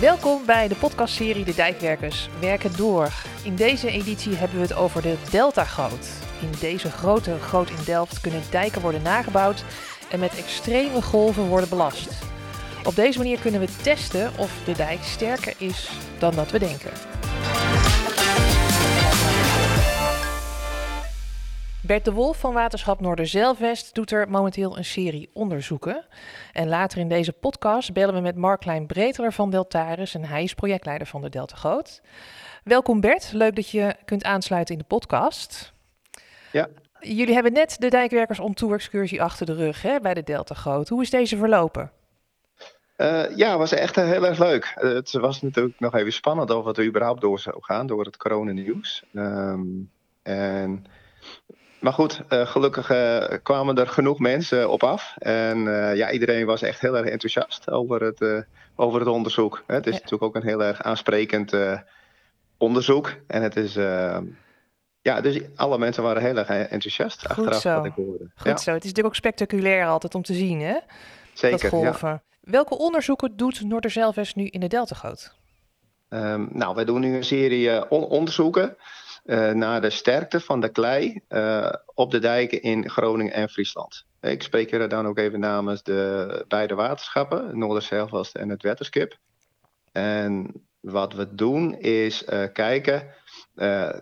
Welkom bij de podcastserie De Dijkwerkers werken door. In deze editie hebben we het over de Deltagoot. In deze grote goot in Delft kunnen dijken worden nagebouwd en met extreme golven worden belast. Op deze manier kunnen we testen of de dijk sterker is dan dat we denken. Bert de Wolf van Waterschap Noorderzeilvest doet er momenteel een serie onderzoeken. En later in deze podcast bellen we met Marklijn Breteler van Deltaris en hij is projectleider van de Delta Goot. Welkom Bert, leuk dat je kunt aansluiten in de podcast. Ja. Jullie hebben net de dijkwerkers on tour excursie achter de rug hè, bij de Delta Goot. Hoe is deze verlopen? Uh, ja, was echt heel erg leuk. Uh, het was natuurlijk nog even spannend of het überhaupt door zou gaan door het coronanieuws. Um, en maar goed, uh, gelukkig uh, kwamen er genoeg mensen op af. En uh, ja, iedereen was echt heel erg enthousiast over het, over het onderzoek. Het is ja. natuurlijk ook een heel erg aansprekend onderzoek. En het is. ja, dus alle mensen waren heel erg enthousiast Goed achteraf zo. wat ik hoorde. Goed ja. zo. Het is natuurlijk ook spectaculair altijd om te zien, hè? Zeker. Dat golven. Ja. Welke onderzoeken doet Noorderzeilvest nu in de Deltagoot? Um, nou, wij doen nu een serie on onderzoeken. Uh, naar de sterkte van de klei uh, op de dijken in Groningen en Friesland. Ik spreek er dan ook even namens de beide waterschappen, Noorderzeilvast en het Wetterskip. En wat we doen is uh, kijken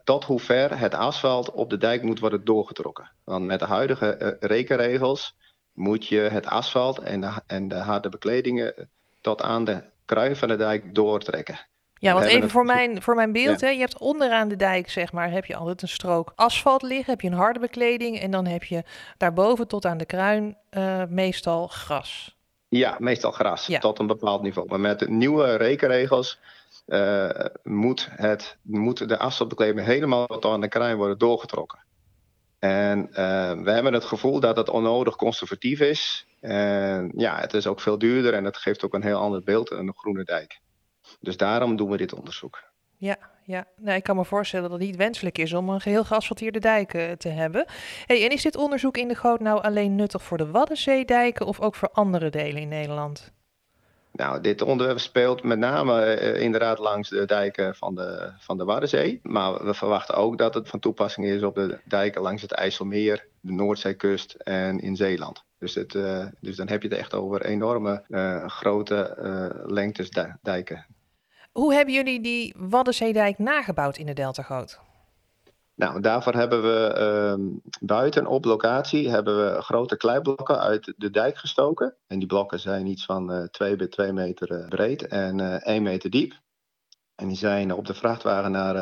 tot hoe ver het asfalt op de dijk moet worden doorgetrokken. Want met de huidige rekenregels moet je het asfalt en de, en de harde bekledingen tot aan de kruin van de dijk doortrekken. Ja, want even voor mijn, voor mijn beeld, ja. hè, je hebt onderaan de dijk, zeg maar, heb je altijd een strook asfalt liggen, heb je een harde bekleding en dan heb je daarboven tot aan de kruin uh, meestal gras. Ja, meestal gras, ja. tot een bepaald niveau. Maar met de nieuwe rekenregels uh, moet, het, moet de asfaltbekleding helemaal tot aan de kruin worden doorgetrokken. En uh, we hebben het gevoel dat het onnodig conservatief is. En ja, het is ook veel duurder en het geeft ook een heel ander beeld een groene dijk. Dus daarom doen we dit onderzoek. Ja, ja. Nou, ik kan me voorstellen dat het niet wenselijk is om een geheel geasfalteerde dijk uh, te hebben. Hey, en is dit onderzoek in de Goot nou alleen nuttig voor de Waddenzeedijken of ook voor andere delen in Nederland? Nou, dit onderwerp speelt met name uh, inderdaad langs de dijken van de, van de Waddenzee. Maar we verwachten ook dat het van toepassing is op de dijken langs het IJsselmeer, de Noordzeekust en in Zeeland. Dus, het, uh, dus dan heb je het echt over enorme grote lengtes dijken. Hoe hebben jullie die Waddenzeedijk nagebouwd in de Deltagoot? Nou, daarvoor hebben we uh, buiten op locatie hebben we grote kleiblokken uit de dijk gestoken. En die blokken zijn iets van uh, 2 bij 2 meter breed en uh, 1 meter diep. En die zijn op de vrachtwagen naar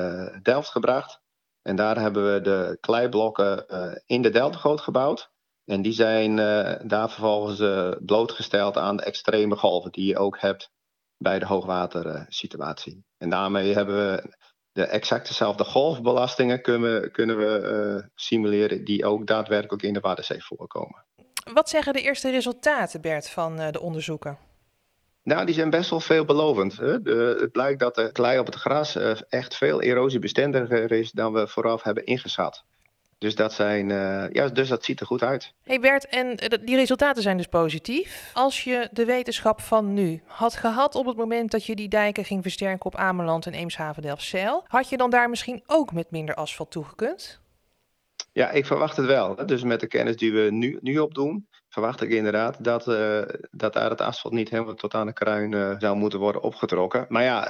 Delft gebracht. En daar hebben we de kleiblokken in de Deltagoot gebouwd. En die zijn daar vervolgens blootgesteld aan de extreme golven die je ook hebt bij de hoogwatersituatie. En daarmee hebben we de exact dezelfde golfbelastingen kunnen kunnen we uh, simuleren die ook daadwerkelijk in de Waddenzee voorkomen. Wat zeggen de eerste resultaten, Bert, van uh, de onderzoeken? Nou, die zijn best wel veelbelovend. Hè? De, het blijkt dat de klei op het gras uh, echt veel erosiebestendiger is dan we vooraf hebben ingeschat. Dus dat, zijn, uh, ja, dus dat ziet er goed uit. Hey Bert, en die resultaten zijn dus positief. Als je de wetenschap van nu had gehad op het moment dat je die dijken ging versterken op Ameland en Eemshaven Delfzijl, had je dan daar misschien ook met minder asfalt toegekund? Ja, ik verwacht het wel. Dus met de kennis die we nu, nu opdoen, verwacht ik inderdaad dat, uh, dat daar het asfalt niet helemaal tot aan de kruin uh, zou moeten worden opgetrokken. Maar ja,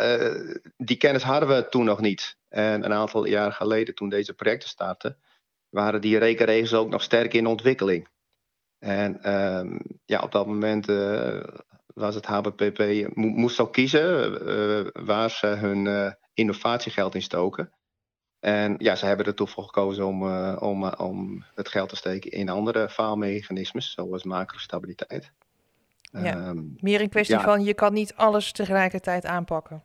die kennis hadden we toen nog niet. En een aantal jaren geleden, toen deze projecten startten, waren die rekenregels ook nog sterk in ontwikkeling. En um, ja, op dat moment uh, was het HBPP, mo moest ook kiezen uh, waar ze hun uh, innovatiegeld in stoken. En ja, ze hebben er toen voor gekozen om, om, om het geld te steken in andere faalmechanismes, zoals macrostabiliteit. Ja, um, meer een kwestie ja. van je kan niet alles tegelijkertijd aanpakken.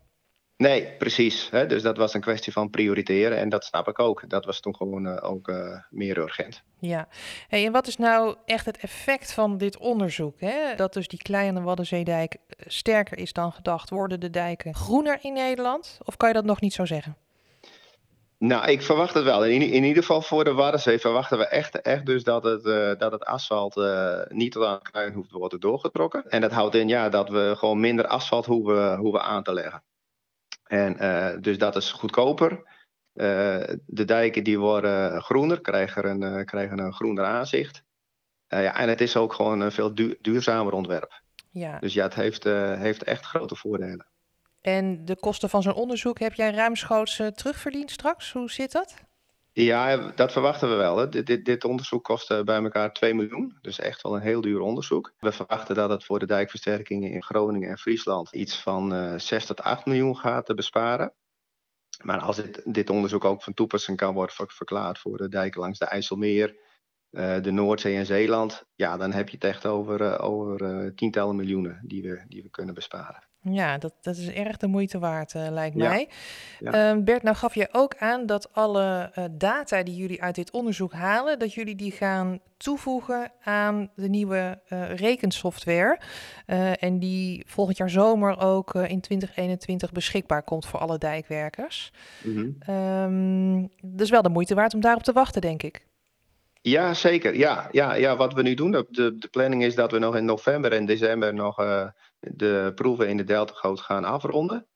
Nee, precies. Hè? Dus dat was een kwestie van prioriteren en dat snap ik ook. Dat was toen gewoon uh, ook uh, meer urgent. Ja, hey, en wat is nou echt het effect van dit onderzoek? Hè? Dat dus die kleine Waddenzeedijk sterker is dan gedacht. Worden de dijken groener in Nederland? Of kan je dat nog niet zo zeggen? Nou, ik verwacht het wel. In, in ieder geval voor de Waddenzee verwachten we echt, echt dus dat het, uh, dat het asfalt uh, niet tot aan de kruin hoeft te worden doorgetrokken. En dat houdt in ja, dat we gewoon minder asfalt hoeven, hoeven aan te leggen. En uh, dus dat is goedkoper. de dijken die worden groener, krijgen een, krijgen een groener aanzicht. ja, en het is ook gewoon een veel duur, duurzamer ontwerp. Ja. Dus ja, het heeft, heeft echt grote voordelen. En de kosten van zo'n onderzoek heb jij ruimschoots terugverdiend straks? Hoe zit dat? Ja, dat verwachten we wel. Dit, dit, dit, onderzoek kost uh, bij elkaar 2 miljoen. Dus echt wel een heel duur onderzoek. We verwachten dat het voor de dijkversterkingen in Groningen en Friesland iets van uh, eh, 6 tot 8 miljoen gaat te besparen. Maar als dit, dit onderzoek ook van toepassing kan worden verklaard voor de dijken langs de IJsselmeer, de Noordzee en Zeeland, ja, dan heb je het echt over, over tientallen miljoenen die we, die we kunnen besparen. Ja, dat, dat is erg de moeite waard, uh, lijkt mij. Ehm, Bert, nou gaf je ook aan dat alle uh, data die jullie uit dit onderzoek halen, dat jullie die gaan toevoegen aan de nieuwe uh, rekensoftware. en die volgend jaar zomer ook in 2021 beschikbaar komt voor alle dijkwerkers. Mm -hmm. dus wel de moeite waard om daarop te wachten, denk ik. Ja, zeker. Ja, ja, ja wat we nu doen, de, de planning is dat we nog in november en december nog de proeven in de Delta-goot gaan afronden.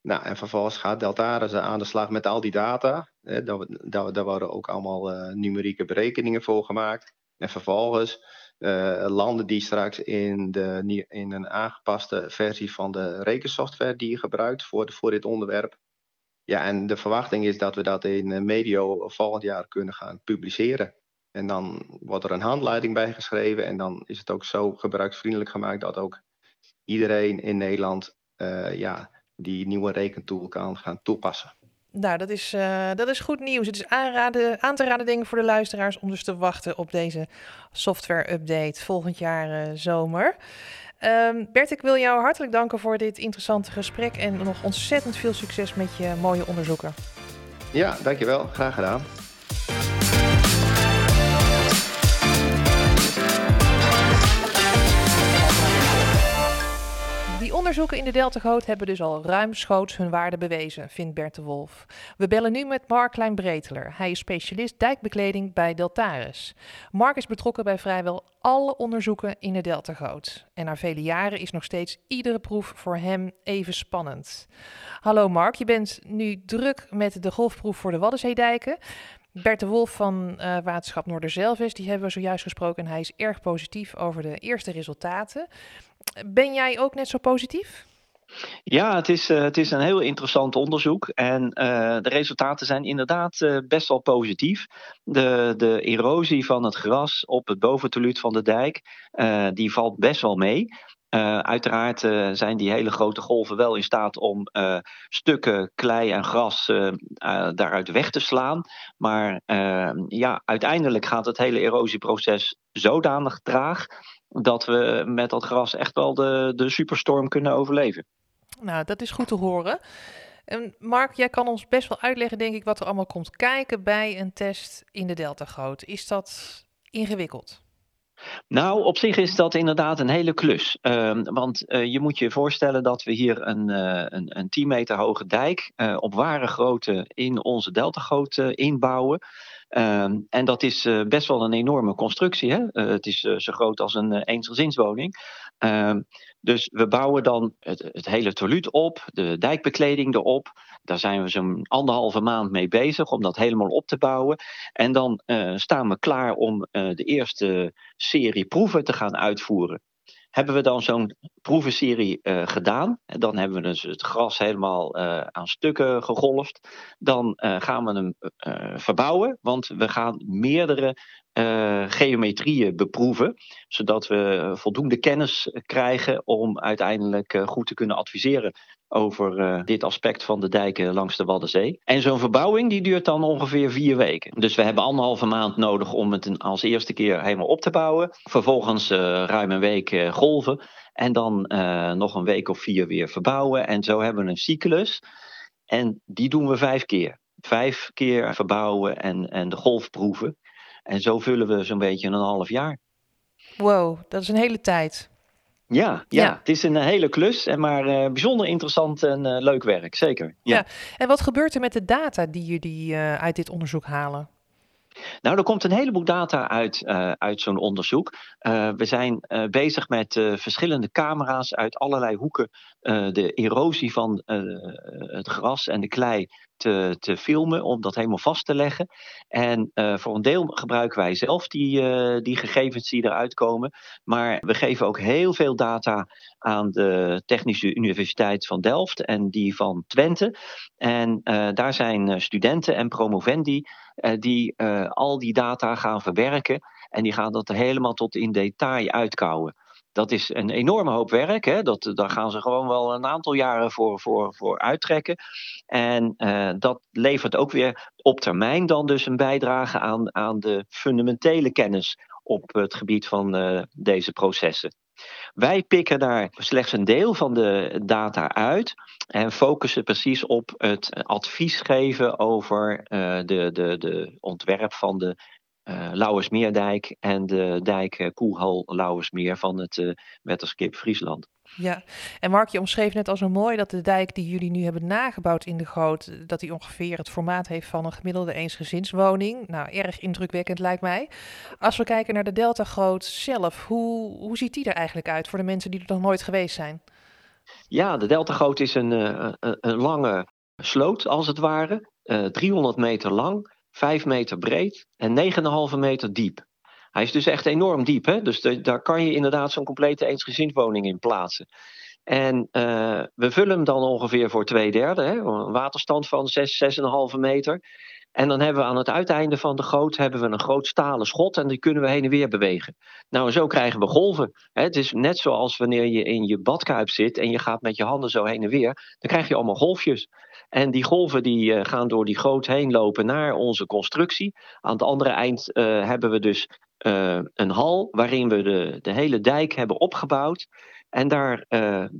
Nou, en vervolgens gaat Deltaris aan de slag met al die data. daar, worden ook allemaal uh, numerieke berekeningen voor gemaakt. En vervolgens uh, landen die straks in, de, in een aangepaste versie van de rekensoftware die je gebruikt voor, voor dit onderwerp. Ja, en de verwachting is dat we dat in eh, medio volgend jaar kunnen gaan publiceren. En dan wordt er een handleiding bij geschreven en dan is het ook zo gebruiksvriendelijk gemaakt dat ook iedereen in Nederland uh, ja, die nieuwe rekentool kan gaan toepassen. Nou, dat is, uh, dat is goed nieuws. Het is aanraden, aan te raden dingen voor de luisteraars om dus te wachten op deze software-update volgend jaar uh, zomer. Um, Bert, ik wil jou hartelijk danken voor dit interessante gesprek en nog ontzettend veel succes met je mooie onderzoeken. Ja, dankjewel. Graag gedaan. Onderzoeken in de Deltagoot hebben dus al ruimschoots hun waarde bewezen, vindt Bert de Wolf. We bellen nu met Mark Klein-Breteler. Hij is specialist dijkbekleding bij Deltaris. Mark is betrokken bij vrijwel alle onderzoeken in de Deltagoot. En na vele jaren is nog steeds iedere proef voor hem even spannend. Hallo Mark, je bent nu druk met de golfproef voor de Waddenzeedijken. Bert de Wolf van uh, Waterschap Noorderzelvis, die hebben we zojuist gesproken en hij is erg positief over de eerste resultaten. Ben jij ook net zo positief? Ja, het is, uh, het is een heel interessant onderzoek en uh, de resultaten zijn inderdaad uh, best wel positief. De, de erosie van het gras op het boventeluut van de dijk, die valt best wel mee. uiteraard zijn die hele grote golven wel in staat om stukken klei en gras daaruit weg te slaan. Maar ja, uiteindelijk gaat het hele erosieproces zodanig traag dat we met dat gras echt wel de, de superstorm kunnen overleven. Nou, dat is goed te horen. En Mark, jij kan ons best wel uitleggen, denk ik, wat er allemaal komt kijken bij een test in de Delta-goot. Is dat ingewikkeld? Nou, op zich is dat inderdaad een hele klus. Uh, want uh, je moet je voorstellen dat we hier een, uh, een, een 10 meter hoge dijk uh, op ware grootte in onze deltagoot inbouwen. Ehm, en dat is uh, best wel een enorme constructie. Hè? Uh, het is uh, zo groot als een eensgezinswoning. Ehm, dus we bouwen dan het, het, hele toilet op, de dijkbekleding erop. Daar zijn we zo'n anderhalve maand mee bezig om dat helemaal op te bouwen. En dan staan we klaar om de eerste serie proeven te gaan uitvoeren. Hebben we dan zo'n proevenserie uh, gedaan, en dan hebben we dus het gras helemaal uh, aan stukken gegolfd, dan uh, gaan we hem verbouwen, want we gaan meerdere geometrieën beproeven, zodat we voldoende kennis krijgen om uiteindelijk goed te kunnen adviseren over uh, dit aspect van de dijken langs de Waddenzee. En zo'n verbouwing die duurt dan ongeveer vier weken. Dus we hebben anderhalve maand nodig om het als eerste keer helemaal op te bouwen. Vervolgens uh, ruim een week uh, golven. En dan nog een week of vier weer verbouwen. En zo hebben we een cyclus. En die doen we vijf keer. Vijf keer verbouwen en, en de golfproeven. En zo vullen we zo'n beetje een half jaar. Wow, dat is een hele tijd. Ja, ja, het is een hele klus, en maar uh, bijzonder interessant en uh, leuk werk, zeker. Ja. ja. En wat gebeurt er met de data die jullie uh, uit dit onderzoek halen? Nou, er komt een heleboel data uit, uit zo'n onderzoek. We zijn bezig met verschillende camera's uit allerlei hoeken de erosie van het gras en de klei te, te, filmen, om dat helemaal vast te leggen. En voor een deel gebruiken wij zelf die, die gegevens die eruit komen. Maar we geven ook heel veel data aan de Technische Universiteit van Delft en die van Twente. En daar zijn studenten en promovendi die al die data gaan verwerken en die gaan dat helemaal tot in detail uitkouwen. Dat is een enorme hoop werk. Hè? Dat, daar gaan ze gewoon wel een aantal jaren voor, voor, voor uittrekken. En uh, dat levert ook weer op termijn dan dus een bijdrage aan, aan de fundamentele kennis op het gebied van uh, deze processen. Wij pikken daar slechts een deel van de data uit en focussen precies op het advies geven over uh, de, de, de ontwerp van de uh, Lauwersmeerdijk en de dijk uh, Koelhal Lauwersmeer van het uh, Wetterskip Friesland. Ja, en Mark, je omschreef net al zo mooi dat de dijk die jullie nu hebben nagebouwd in de Goot, dat die ongeveer het formaat heeft van een gemiddelde eensgezinswoning. Nou, erg indrukwekkend lijkt mij. Als we kijken naar de Delta Goot zelf, hoe, hoe ziet die er eigenlijk uit voor de mensen die er nog nooit geweest zijn? Ja, de Delta Goot is een, een, een lange sloot als het ware, 300 meter lang, 5 meter breed en 9,5 meter diep. Hij is dus echt enorm diep. Hè? Dus daar kan je inderdaad zo'n complete eensgezinswoning in plaatsen. En uh, we vullen hem dan ongeveer voor twee derde. Hè? Een waterstand van 6, 6,5 meter. En dan hebben we aan het uiteinde van de goot hebben we een groot stalen schot en die kunnen we heen en weer bewegen. Nou, zo krijgen we golven. Het is net zoals wanneer je in je badkuip zit en je gaat met je handen zo heen en weer. Dan krijg je allemaal golfjes. En die golven die uh, gaan door die goot heen lopen naar onze constructie. Aan het andere eind uh, hebben we dus uh, een hal waarin we de, de hele dijk hebben opgebouwd. En daar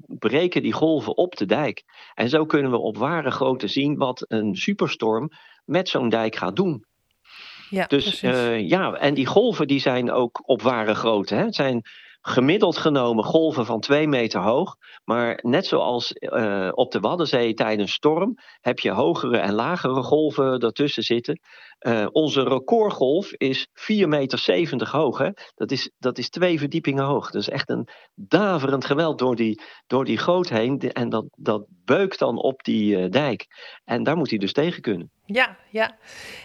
breken die golven op de dijk. En zo kunnen we op ware grootte zien wat een superstorm met zo'n dijk gaat doen. Ja, dus uh, ja, en die golven die zijn ook op ware grootte. Hè. Het zijn gemiddeld genomen golven van 2 meter hoog. Maar net zoals uh, op de Waddenzee tijdens storm heb je hogere en lagere golven ertussen zitten. Uh, onze recordgolf is 4,70 meter hoog. Hè? Dat, is, dat is twee verdiepingen hoog. Dat is echt een daverend geweld door die, door die goot heen. En dat, dat beukt dan op die uh, dijk. En daar moet hij dus tegen kunnen. Ja, ja.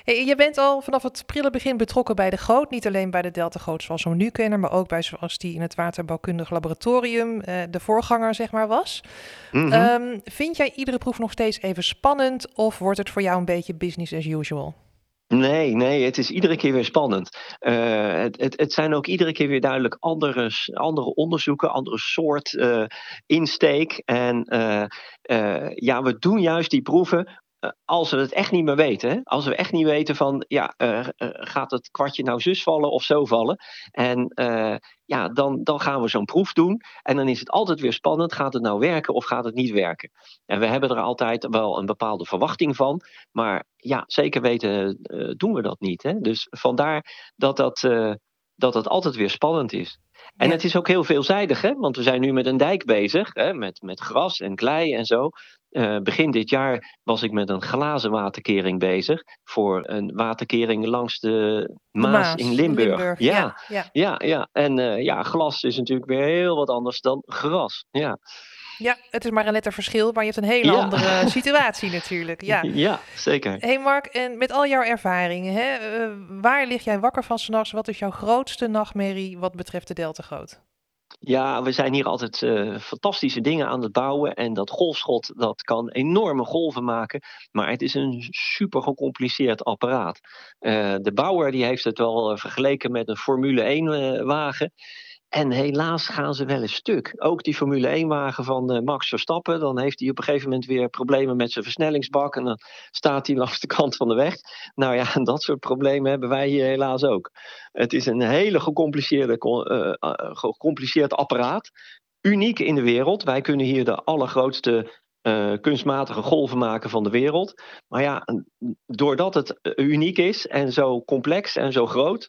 Hey, je bent al vanaf het prille begin betrokken bij de goot. Niet alleen bij de Delta Goot zoals we hem nu kennen, maar ook bij zoals die in het Waterbouwkundig Laboratorium uh, de voorganger zeg maar was. Mm -hmm. um, vind jij iedere proef nog steeds even spannend of wordt het voor jou een beetje business as usual? Nee, nee, het is iedere keer weer spannend. Uh, het, het, het, zijn ook iedere keer weer duidelijk andere, andere onderzoeken, andere soort uh, insteek. En uh, ja, we doen juist die proeven als we het echt niet meer weten. Hè? Als we echt niet weten van, ja, gaat het kwartje nou zus vallen of zo vallen? En ja, dan, dan gaan we zo'n proef doen. En dan is het altijd weer spannend. Gaat het nou werken of gaat het niet werken? En we hebben er altijd wel een bepaalde verwachting van. Maar ja, zeker weten doen we dat niet. Hè? Dus vandaar dat dat, dat dat altijd weer spannend is. En ja. het is ook heel veelzijdig, hè? want we zijn nu met een dijk bezig, hè? Met, met gras en klei en zo. Uh, begin dit jaar was ik met een glazen waterkering bezig voor een waterkering langs de Maas, Maas in Limburg. Limburg. Ja, ja, ja. ja, En uh, ja, glas is natuurlijk weer heel wat anders dan gras. Ja. Ja, het is maar een letter verschil, maar je hebt een hele ja. andere situatie natuurlijk. Ja, ja zeker. Hé hey Mark, en met al jouw ervaringen, hè, uh, waar lig jij wakker van s'nachts? Wat is jouw grootste nachtmerrie wat betreft de Delta Groot? Ja, we zijn hier altijd uh, fantastische dingen aan het bouwen. En dat golfschot, dat kan enorme golven maken. Maar het is een super gecompliceerd apparaat. Uh, de bouwer die heeft het wel vergeleken met een Formule 1 wagen. En helaas gaan ze wel eens stuk. Ook die Formule 1-wagen van uh, Max Verstappen. Dan heeft hij op een gegeven moment weer problemen met zijn versnellingsbak. En dan staat hij langs de kant van de weg. Nou ja, dat soort problemen hebben wij hier helaas ook. Het is een hele gecompliceerde, uh, uh, gecompliceerd apparaat. Uniek in de wereld. Wij kunnen hier de allergrootste uh, kunstmatige golven maken van de wereld. Maar ja, doordat het uniek is en zo complex en zo groot,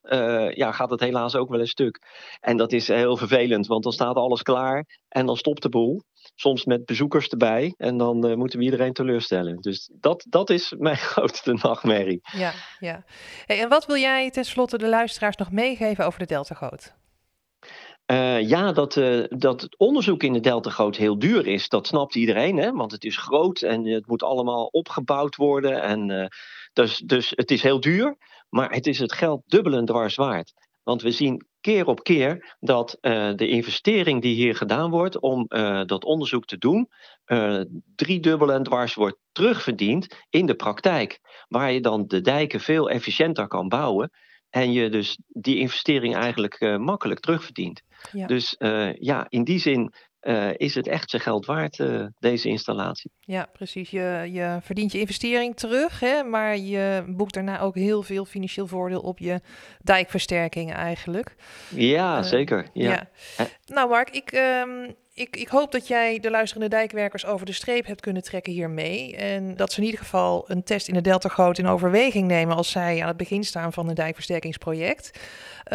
ja, gaat het helaas ook wel een stuk. En dat is heel vervelend, want dan staat alles klaar en dan stopt de boel soms met bezoekers erbij. En dan moeten we iedereen teleurstellen. Dus dat, dat is mijn grootste nachtmerrie. Ja, ja. Hey, en wat wil jij tenslotte de luisteraars nog meegeven over de Deltagoot? Uh, ja, dat, uh, dat het onderzoek in de Deltagoot heel duur is, dat snapt iedereen. Hè? Want het is groot en het moet allemaal opgebouwd worden. En, dus, dus het is heel duur, maar het is het geld dubbel en dwars waard. Want we zien keer op keer dat de investering die hier gedaan wordt om dat onderzoek te doen, uh, driedubbel en dwars wordt terugverdiend in de praktijk. Waar je dan de dijken veel efficiënter kan bouwen en je dus die investering eigenlijk makkelijk terugverdient. Ja. Dus ja, in die zin uh, is het echt zijn geld waard, uh, deze installatie. Ja, precies. Je, je verdient je investering terug, hè, maar je boekt daarna ook heel veel financieel voordeel op je dijkversterking eigenlijk. Ja, uh, zeker. Ja. ja. Nou Mark, ik, um, ik, ik hoop dat jij de luisterende dijkwerkers over de streep hebt kunnen trekken hiermee. En dat ze in ieder geval een test in de Deltagoot in overweging nemen als zij aan het begin staan van een dijkversterkingsproject.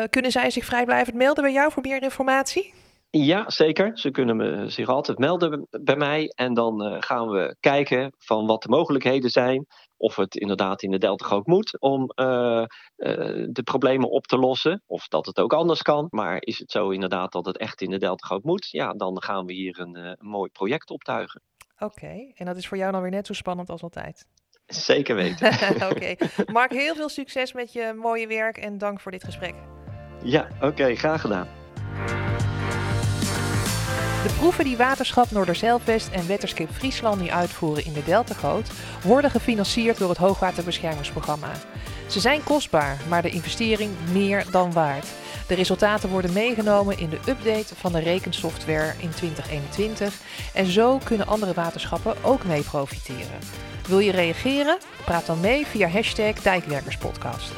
kunnen zij zich vrijblijvend melden bij jou voor meer informatie? Ja, zeker. Ze kunnen zich altijd melden bij mij. En dan uh, gaan we kijken van wat de mogelijkheden zijn. Of het inderdaad in de Deltagoot moet om uh, uh, de problemen op te lossen. Of dat het ook anders kan. Maar is het zo inderdaad dat het echt in de Deltagoot moet? Ja, dan gaan we hier een, een mooi project optuigen. Oké, en dat is voor jou dan weer net zo spannend als altijd? Zeker weten. Oké. Okay. Mark, heel veel succes met je mooie werk en dank voor dit gesprek. Ja, oké, okay, graag gedaan. De proeven die Waterschap Noorderzeilvest en Wetterscape Friesland nu uitvoeren in de Deltagoot worden gefinancierd door het Hoogwaterbeschermingsprogramma. Ze zijn kostbaar, maar de investering meer dan waard. De resultaten worden meegenomen in de update van de rekensoftware in 2021 en zo kunnen andere waterschappen ook mee profiteren. Wil je reageren? Praat dan mee via hashtag Dijkwerkerspodcast.